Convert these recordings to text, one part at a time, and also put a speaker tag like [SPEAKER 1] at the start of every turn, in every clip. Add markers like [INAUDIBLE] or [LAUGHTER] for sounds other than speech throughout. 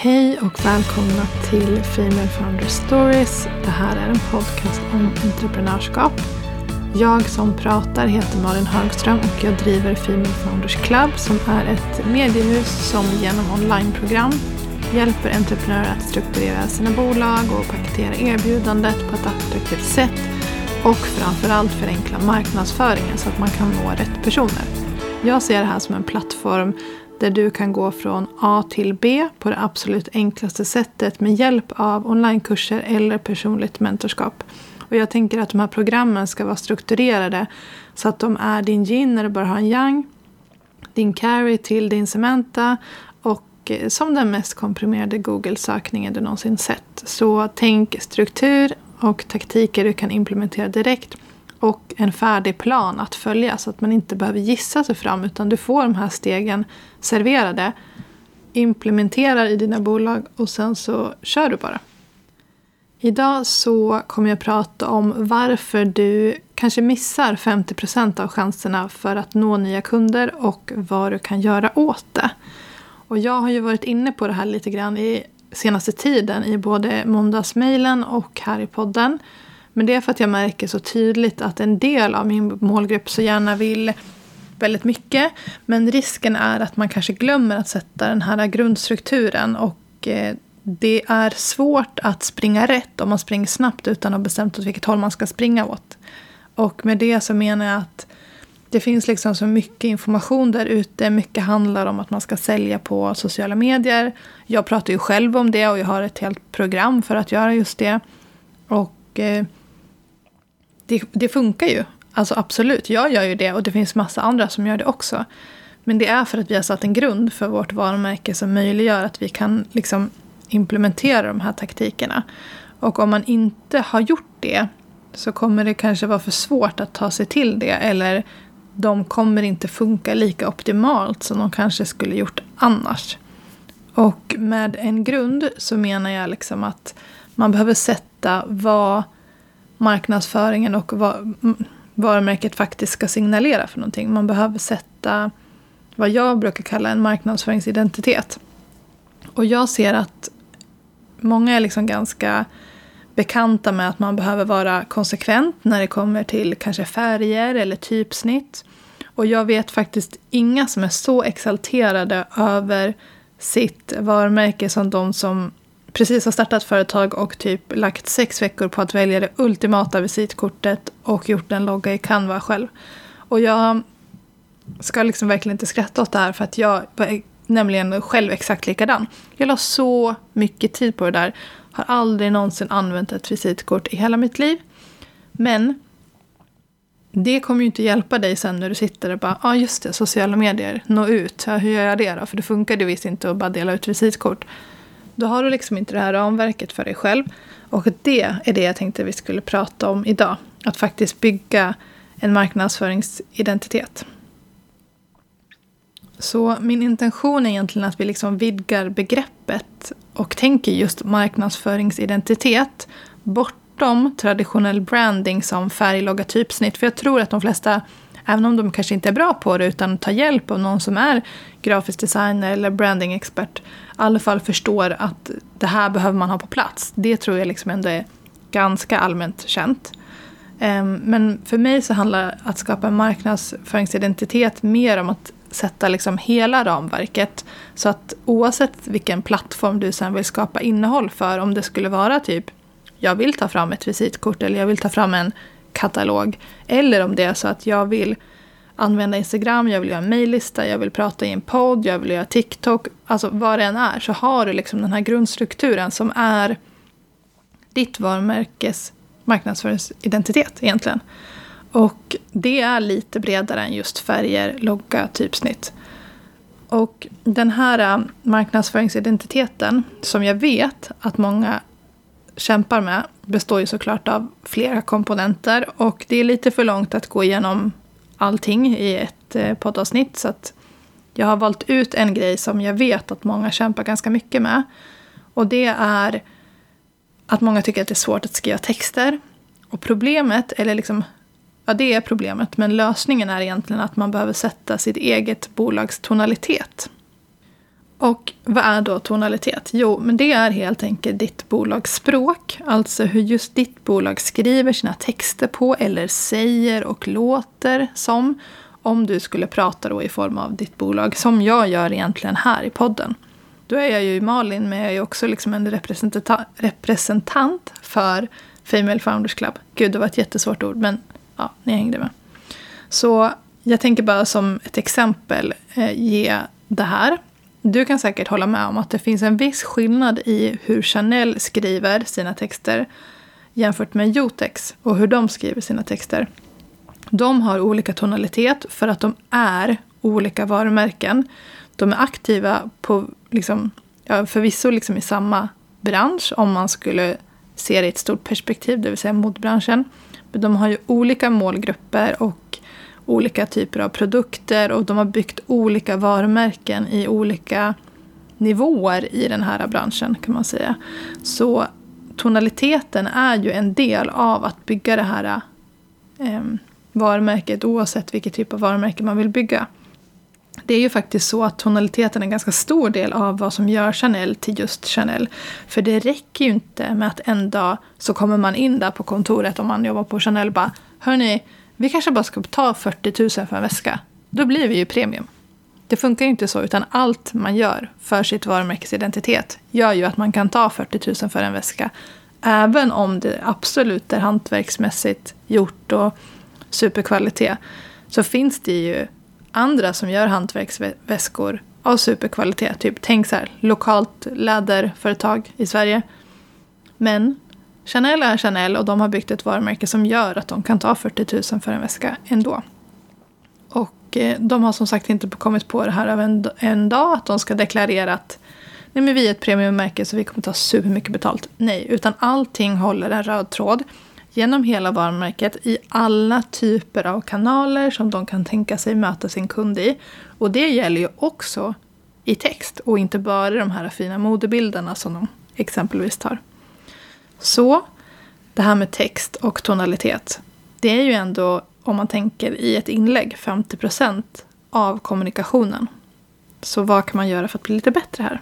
[SPEAKER 1] Hej och välkomna till Female Founder Stories. Det här är en podcast om entreprenörskap. Jag som pratar heter Malin Högström och jag driver Female Founders Club som är ett mediehus som genom onlineprogram hjälper entreprenörer att strukturera sina bolag och paketera erbjudandet på ett attraktivt sätt och framförallt förenkla marknadsföringen så att man kan nå rätt personer. Jag ser det här som en plattform där du kan gå från A till B på det absolut enklaste sättet med hjälp av onlinekurser eller personligt mentorskap. Och jag tänker att de här programmen ska vara strukturerade så att de är din yin när du bara har en yang, din carry till din Cementa och eh, som den mest komprimerade Google-sökningen du någonsin sett. Så tänk struktur och taktiker du kan implementera direkt och en färdig plan att följa så att man inte behöver gissa sig fram utan du får de här stegen serverade, implementerar i dina bolag och sen så kör du bara. Idag så kommer jag prata om varför du kanske missar 50% av chanserna för att nå nya kunder och vad du kan göra åt det. Och jag har ju varit inne på det här lite grann i senaste tiden i både måndagsmejlen och här i podden. Men det är för att jag märker så tydligt att en del av min målgrupp så gärna vill väldigt mycket. Men risken är att man kanske glömmer att sätta den här grundstrukturen. Och eh, det är svårt att springa rätt om man springer snabbt utan att ha bestämt åt vilket håll man ska springa åt. Och med det så menar jag att det finns liksom så mycket information där ute. Mycket handlar om att man ska sälja på sociala medier. Jag pratar ju själv om det och jag har ett helt program för att göra just det. Och eh, det, det funkar ju. Alltså absolut, jag gör ju det och det finns massa andra som gör det också. Men det är för att vi har satt en grund för vårt varumärke som möjliggör att vi kan liksom implementera de här taktikerna. Och om man inte har gjort det så kommer det kanske vara för svårt att ta sig till det. Eller de kommer inte funka lika optimalt som de kanske skulle gjort annars. Och med en grund så menar jag liksom att man behöver sätta vad marknadsföringen och vad varumärket faktiskt ska signalera för någonting. Man behöver sätta vad jag brukar kalla en marknadsföringsidentitet. Och jag ser att många är liksom ganska bekanta med att man behöver vara konsekvent när det kommer till kanske färger eller typsnitt. Och jag vet faktiskt inga som är så exalterade över sitt varumärke som de som precis har startat företag och typ lagt sex veckor på att välja det ultimata visitkortet och gjort en logga i Canva själv. Och jag ska liksom verkligen inte skratta åt det här för att jag är e- nämligen själv exakt likadan. Jag la så mycket tid på det där. Har aldrig någonsin använt ett visitkort i hela mitt liv. Men det kommer ju inte hjälpa dig sen när du sitter och bara, ja ah, just det, sociala medier, nå ut. Ja, hur gör jag det då? För det funkade visst inte att bara dela ut visitkort. Då har du liksom inte det här ramverket för dig själv. Och det är det jag tänkte vi skulle prata om idag. Att faktiskt bygga en marknadsföringsidentitet. Så min intention är egentligen att vi liksom vidgar begreppet och tänker just marknadsföringsidentitet bortom traditionell branding som färg, logga, typsnitt. För jag tror att de flesta även om de kanske inte är bra på det, utan tar hjälp av någon som är grafisk designer eller brandingexpert, i alla fall förstår att det här behöver man ha på plats. Det tror jag liksom ändå är ganska allmänt känt. Ehm, men för mig så handlar att skapa en marknadsföringsidentitet mer om att sätta liksom hela ramverket. Så att oavsett vilken plattform du sen vill skapa innehåll för, om det skulle vara typ jag vill ta fram ett visitkort eller jag vill ta fram en katalog. Eller om det är så att jag vill använda Instagram, jag vill göra en mejllista, jag vill prata i en podd, jag vill göra TikTok. Alltså vad det än är så har du liksom den här grundstrukturen som är ditt varumärkes marknadsföringsidentitet egentligen. Och det är lite bredare än just färger, logga, typsnitt. Och den här äh, marknadsföringsidentiteten som jag vet att många kämpar med består ju såklart av flera komponenter och det är lite för långt att gå igenom allting i ett eh, poddavsnitt. Så att jag har valt ut en grej som jag vet att många kämpar ganska mycket med. Och det är att många tycker att det är svårt att skriva texter. Och problemet, eller liksom, ja det är problemet, men lösningen är egentligen att man behöver sätta sitt eget bolags tonalitet. Och vad är då tonalitet? Jo, men det är helt enkelt ditt bolags språk. Alltså hur just ditt bolag skriver sina texter på eller säger och låter som. Om du skulle prata då i form av ditt bolag, som jag gör egentligen här i podden. Då är jag ju Malin, men jag är också liksom en representant för Female Founders Club. Gud, det var ett jättesvårt ord, men ja, ni hängde med. Så jag tänker bara som ett exempel eh, ge det här. Du kan säkert hålla med om att det finns en viss skillnad i hur Chanel skriver sina texter jämfört med Jotex och hur de skriver sina texter. De har olika tonalitet för att de är olika varumärken. De är aktiva på, liksom, ja, förvisso liksom i samma bransch om man skulle se det i ett stort perspektiv, det vill säga modebranschen. Men de har ju olika målgrupper och olika typer av produkter och de har byggt olika varumärken i olika nivåer i den här branschen kan man säga. Så tonaliteten är ju en del av att bygga det här eh, varumärket oavsett vilket typ av varumärke man vill bygga. Det är ju faktiskt så att tonaliteten är en ganska stor del av vad som gör Chanel till just Chanel. För det räcker ju inte med att en dag så kommer man in där på kontoret om man jobbar på Chanel och bara Hörni, vi kanske bara ska ta 40 000 för en väska. Då blir vi ju premium. Det funkar ju inte så, utan allt man gör för sitt varumärkesidentitet gör ju att man kan ta 40 000 för en väska. Även om det absolut är hantverksmässigt gjort och superkvalitet så finns det ju andra som gör hantverksväskor av superkvalitet. Typ, tänk så här, lokalt läderföretag i Sverige. Men Chanel är Chanel och de har byggt ett varumärke som gör att de kan ta 40 000 för en väska ändå. Och eh, de har som sagt inte kommit på det här av en, en dag, att de ska deklarera att Nej, men vi är ett premiummärke så vi kommer ta supermycket betalt. Nej, utan allting håller en röd tråd genom hela varumärket i alla typer av kanaler som de kan tänka sig möta sin kund i. Och det gäller ju också i text och inte bara i de här fina modebilderna som de exempelvis tar. Så det här med text och tonalitet. Det är ju ändå, om man tänker i ett inlägg, 50% av kommunikationen. Så vad kan man göra för att bli lite bättre här?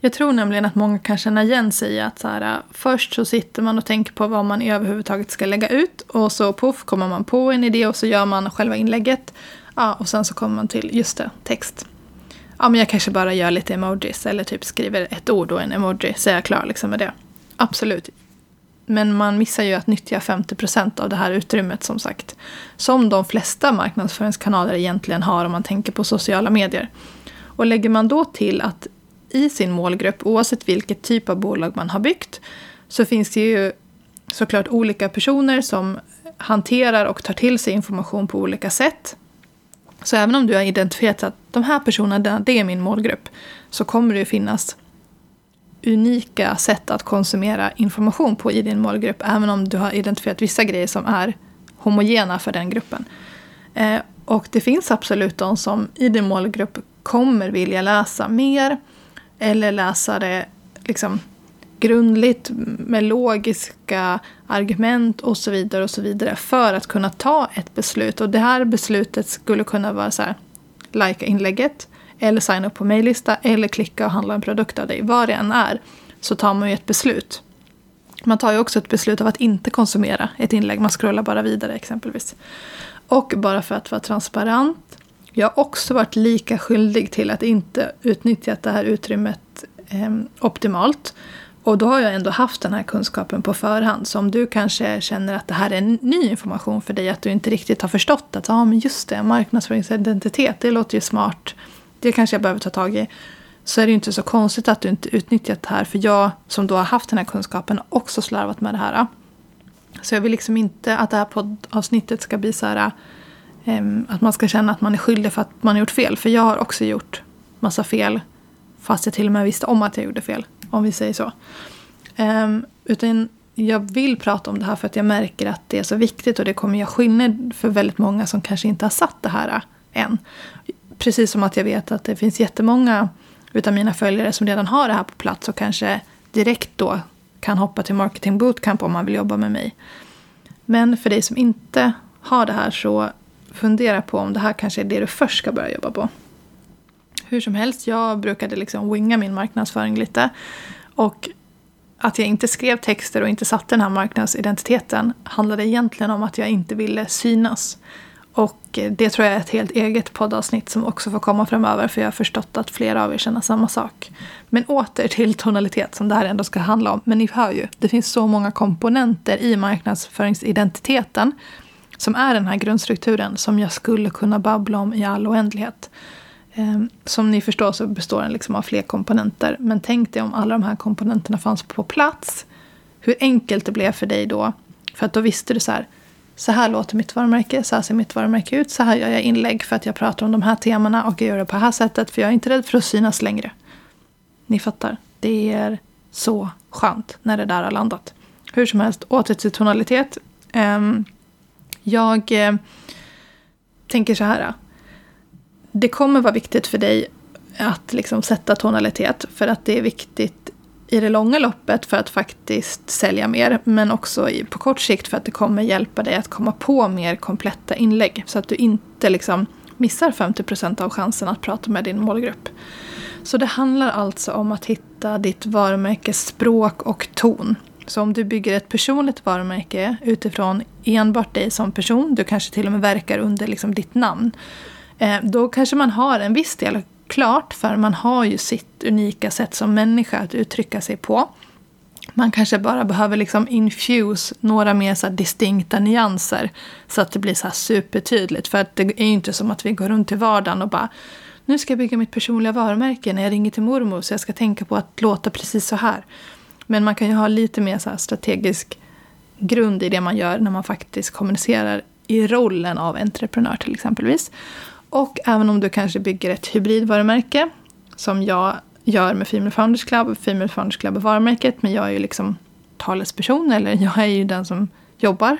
[SPEAKER 1] Jag tror nämligen att många kan känna igen sig i att så här, först så sitter man och tänker på vad man överhuvudtaget ska lägga ut och så poff kommer man på en idé och så gör man själva inlägget. Ja, och sen så kommer man till, just det, text. Ja, men jag kanske bara gör lite emojis eller typ skriver ett ord och en emoji så är jag klar liksom med det. Absolut. Men man missar ju att nyttja 50 procent av det här utrymmet som sagt. Som de flesta marknadsföringskanaler egentligen har om man tänker på sociala medier. Och lägger man då till att i sin målgrupp, oavsett vilket typ av bolag man har byggt, så finns det ju såklart olika personer som hanterar och tar till sig information på olika sätt. Så även om du har identifierat att de här personerna, det är min målgrupp, så kommer det ju finnas unika sätt att konsumera information på i din målgrupp, även om du har identifierat vissa grejer som är homogena för den gruppen. Eh, och det finns absolut de som i din målgrupp kommer vilja läsa mer, eller läsa det liksom grundligt med logiska argument och så vidare och så vidare för att kunna ta ett beslut. Och det här beslutet skulle kunna vara så här, likea inlägget eller signa upp på mejllista eller klicka och handla en produkt av dig. Vad det än är så tar man ju ett beslut. Man tar ju också ett beslut av att inte konsumera ett inlägg. Man scrollar bara vidare exempelvis. Och bara för att vara transparent jag har också varit lika skyldig till att inte utnyttjat det här utrymmet eh, optimalt. Och då har jag ändå haft den här kunskapen på förhand. Så om du kanske känner att det här är ny information för dig, att du inte riktigt har förstått att ah, men just det, marknadsföringsidentitet, det låter ju smart. Det kanske jag behöver ta tag i. Så är det ju inte så konstigt att du inte utnyttjat det här. För jag som då har haft den här kunskapen har också slarvat med det här. Så jag vill liksom inte att det här poddavsnittet ska bli så här ehm, att man ska känna att man är skyldig för att man har gjort fel. För jag har också gjort massa fel. Fast jag till och med visste om att jag gjorde fel. Om vi säger så. Ehm, utan jag vill prata om det här för att jag märker att det är så viktigt. Och det kommer göra skillnad för väldigt många som kanske inte har satt det här äh, än. Precis som att jag vet att det finns jättemånga utav mina följare som redan har det här på plats. Och kanske direkt då kan hoppa till marketing bootcamp om man vill jobba med mig. Men för dig som inte har det här så fundera på om det här kanske är det du först ska börja jobba på. Hur som helst, jag brukade liksom winga min marknadsföring lite. Och att jag inte skrev texter och inte satte den här marknadsidentiteten handlade egentligen om att jag inte ville synas. Och det tror jag är ett helt eget poddavsnitt som också får komma framöver för jag har förstått att flera av er känner samma sak. Men åter till tonalitet som det här ändå ska handla om. Men ni hör ju, det finns så många komponenter i marknadsföringsidentiteten som är den här grundstrukturen som jag skulle kunna babbla om i all oändlighet. Ehm, som ni förstår så består den liksom av fler komponenter. Men tänk dig om alla de här komponenterna fanns på plats. Hur enkelt det blev för dig då. För att då visste du så här. Så här låter mitt varumärke, så här ser mitt varumärke ut, så här gör jag inlägg för att jag pratar om de här temana och jag gör det på det här sättet för jag är inte rädd för att synas längre. Ni fattar, det är så skönt när det där har landat. Hur som helst, åter till tonalitet. Ehm, jag eh, tänker så här det kommer vara viktigt för dig att liksom sätta tonalitet. För att det är viktigt i det långa loppet för att faktiskt sälja mer. Men också på kort sikt för att det kommer hjälpa dig att komma på mer kompletta inlägg. Så att du inte liksom missar 50 procent av chansen att prata med din målgrupp. Så det handlar alltså om att hitta ditt varumärkes språk och ton. Så om du bygger ett personligt varumärke utifrån enbart dig som person, du kanske till och med verkar under liksom ditt namn, eh, då kanske man har en viss del klart, för man har ju sitt unika sätt som människa att uttrycka sig på. Man kanske bara behöver liksom infuse några mer så distinkta nyanser så att det blir så supertydligt. För att det är ju inte som att vi går runt i vardagen och bara nu ska jag bygga mitt personliga varumärke när jag ringer till mormor så jag ska tänka på att låta precis så här. Men man kan ju ha lite mer så strategisk grund i det man gör när man faktiskt kommunicerar i rollen av entreprenör till exempelvis. Och även om du kanske bygger ett hybridvarumärke, som jag gör med Female Founders Club. Female Founders Club är varumärket, men jag är ju liksom talesperson, eller jag är ju den som jobbar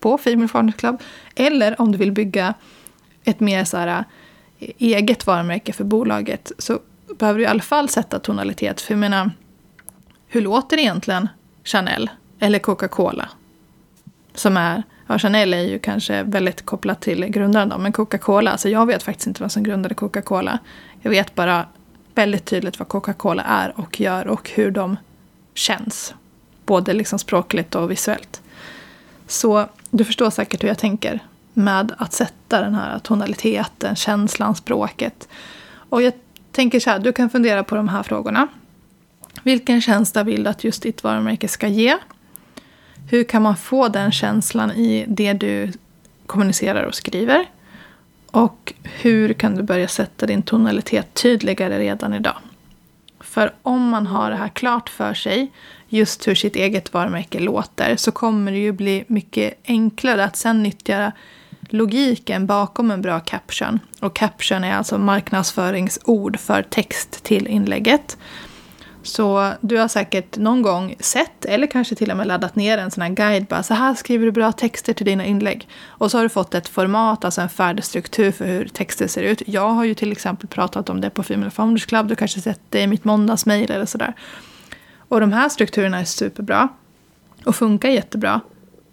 [SPEAKER 1] på Female Founders Club. Eller om du vill bygga ett mer så här, eh, eget varumärke för bolaget, så behöver du i alla fall sätta tonalitet. För jag menar, hur låter egentligen Chanel eller Coca-Cola? Som är Ja, Chanel är ju kanske väldigt kopplat till grundaren då, men Coca-Cola, alltså jag vet faktiskt inte vad som grundade Coca-Cola. Jag vet bara väldigt tydligt vad Coca-Cola är och gör och hur de känns. Både liksom språkligt och visuellt. Så du förstår säkert hur jag tänker med att sätta den här tonaliteten, känslan, språket. Och jag tänker så här, du kan fundera på de här frågorna. Vilken känsla vill du att just ditt varumärke ska ge? Hur kan man få den känslan i det du kommunicerar och skriver? Och hur kan du börja sätta din tonalitet tydligare redan idag? För om man har det här klart för sig, just hur sitt eget varumärke låter, så kommer det ju bli mycket enklare att sen nyttja logiken bakom en bra caption. Och caption är alltså marknadsföringsord för text till inlägget. Så du har säkert någon gång sett, eller kanske till och med laddat ner en sån här guide. Bara, så här skriver du bra texter till dina inlägg. Och så har du fått ett format, alltså en färdig struktur för hur texter ser ut. Jag har ju till exempel pratat om det på Female Founders Club. Du kanske sett det i mitt måndagsmejl eller sådär. Och de här strukturerna är superbra. Och funkar jättebra.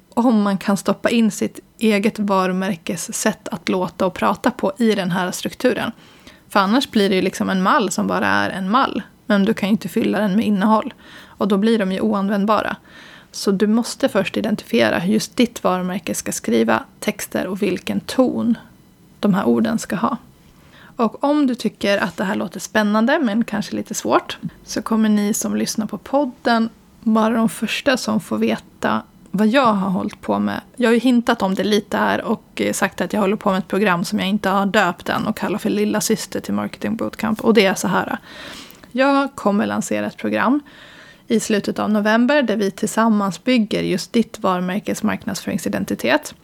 [SPEAKER 1] Om man kan stoppa in sitt eget varumärkes sätt att låta och prata på i den här strukturen. För annars blir det ju liksom en mall som bara är en mall. Men du kan ju inte fylla den med innehåll. Och då blir de ju oanvändbara. Så du måste först identifiera hur just ditt varumärke ska skriva texter och vilken ton de här orden ska ha. Och om du tycker att det här låter spännande men kanske lite svårt så kommer ni som lyssnar på podden vara de första som får veta vad jag har hållit på med. Jag har ju hintat om det lite här och eh, sagt att jag håller på med ett program som jag inte har döpt än och kallar för Lilla syster till Marketing Bootcamp. Och det är så här. Jag kommer lansera ett program i slutet av november där vi tillsammans bygger just ditt varumärkes marknadsföringsidentitet.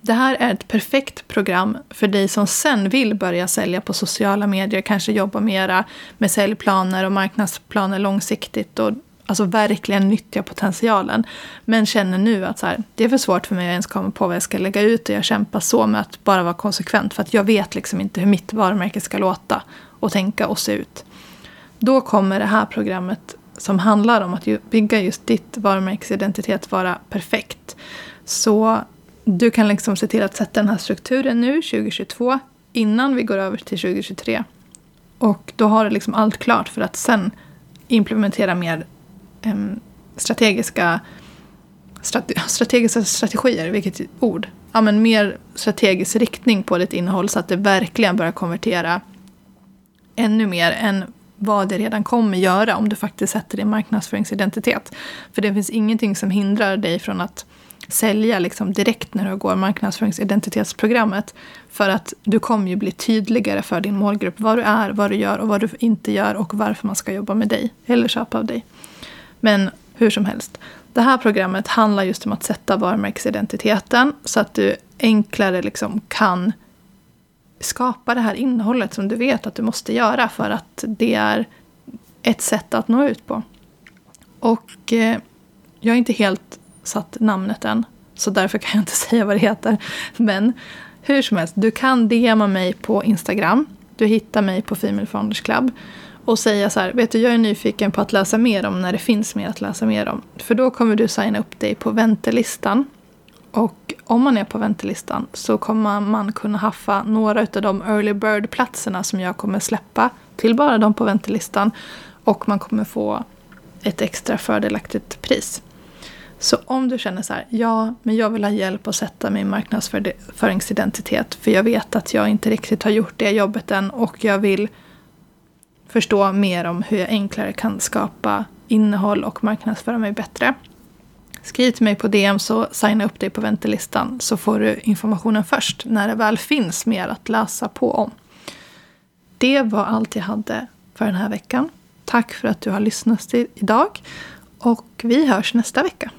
[SPEAKER 1] Det här är ett perfekt program för dig som sen vill börja sälja på sociala medier, kanske jobba mera med säljplaner och marknadsplaner långsiktigt och alltså verkligen nyttja potentialen. Men känner nu att så här, det är för svårt för mig att ens komma på vad jag ska lägga ut och jag kämpar så med att bara vara konsekvent för att jag vet liksom inte hur mitt varumärke ska låta och tänka och se ut. Då kommer det här programmet som handlar om att bygga just ditt varumärkesidentitet vara perfekt. Så du kan liksom se till att sätta den här strukturen nu, 2022, innan vi går över till 2023. Och då har du liksom allt klart för att sen implementera mer um, strategiska, strate, [LAUGHS] strategiska strategier, vilket ord. Ja, men mer strategisk riktning på ditt innehåll så att det verkligen börjar konvertera ännu mer än vad det redan kommer göra om du faktiskt sätter din marknadsföringsidentitet. För det finns ingenting som hindrar dig från att sälja liksom direkt när du går marknadsföringsidentitetsprogrammet. För att du kommer ju bli tydligare för din målgrupp vad du är, vad du gör och vad du inte gör och varför man ska jobba med dig eller köpa av dig. Men hur som helst. Det här programmet handlar just om att sätta varumärkesidentiteten så att du enklare liksom kan skapa det här innehållet som du vet att du måste göra för att det är ett sätt att nå ut på. Och eh, jag har inte helt satt namnet än, så därför kan jag inte [LAUGHS] säga vad det heter. Men hur som helst, du kan DMa mig på Instagram. Du hittar mig på Female Founders Club. Och säga så här, vet du jag är nyfiken på att läsa mer om när det finns mer att läsa mer om. För då kommer du signa upp dig på väntelistan. Och om man är på väntelistan så kommer man kunna haffa några av de early bird-platserna som jag kommer släppa till bara de på väntelistan. Och man kommer få ett extra fördelaktigt pris. Så om du känner så här, ja, men jag vill ha hjälp att sätta min marknadsföringsidentitet för jag vet att jag inte riktigt har gjort det jobbet än och jag vill förstå mer om hur jag enklare kan skapa innehåll och marknadsföra mig bättre. Skriv till mig på DM så signa upp dig på väntelistan så får du informationen först när det väl finns mer att läsa på om. Det var allt jag hade för den här veckan. Tack för att du har lyssnat idag och vi hörs nästa vecka.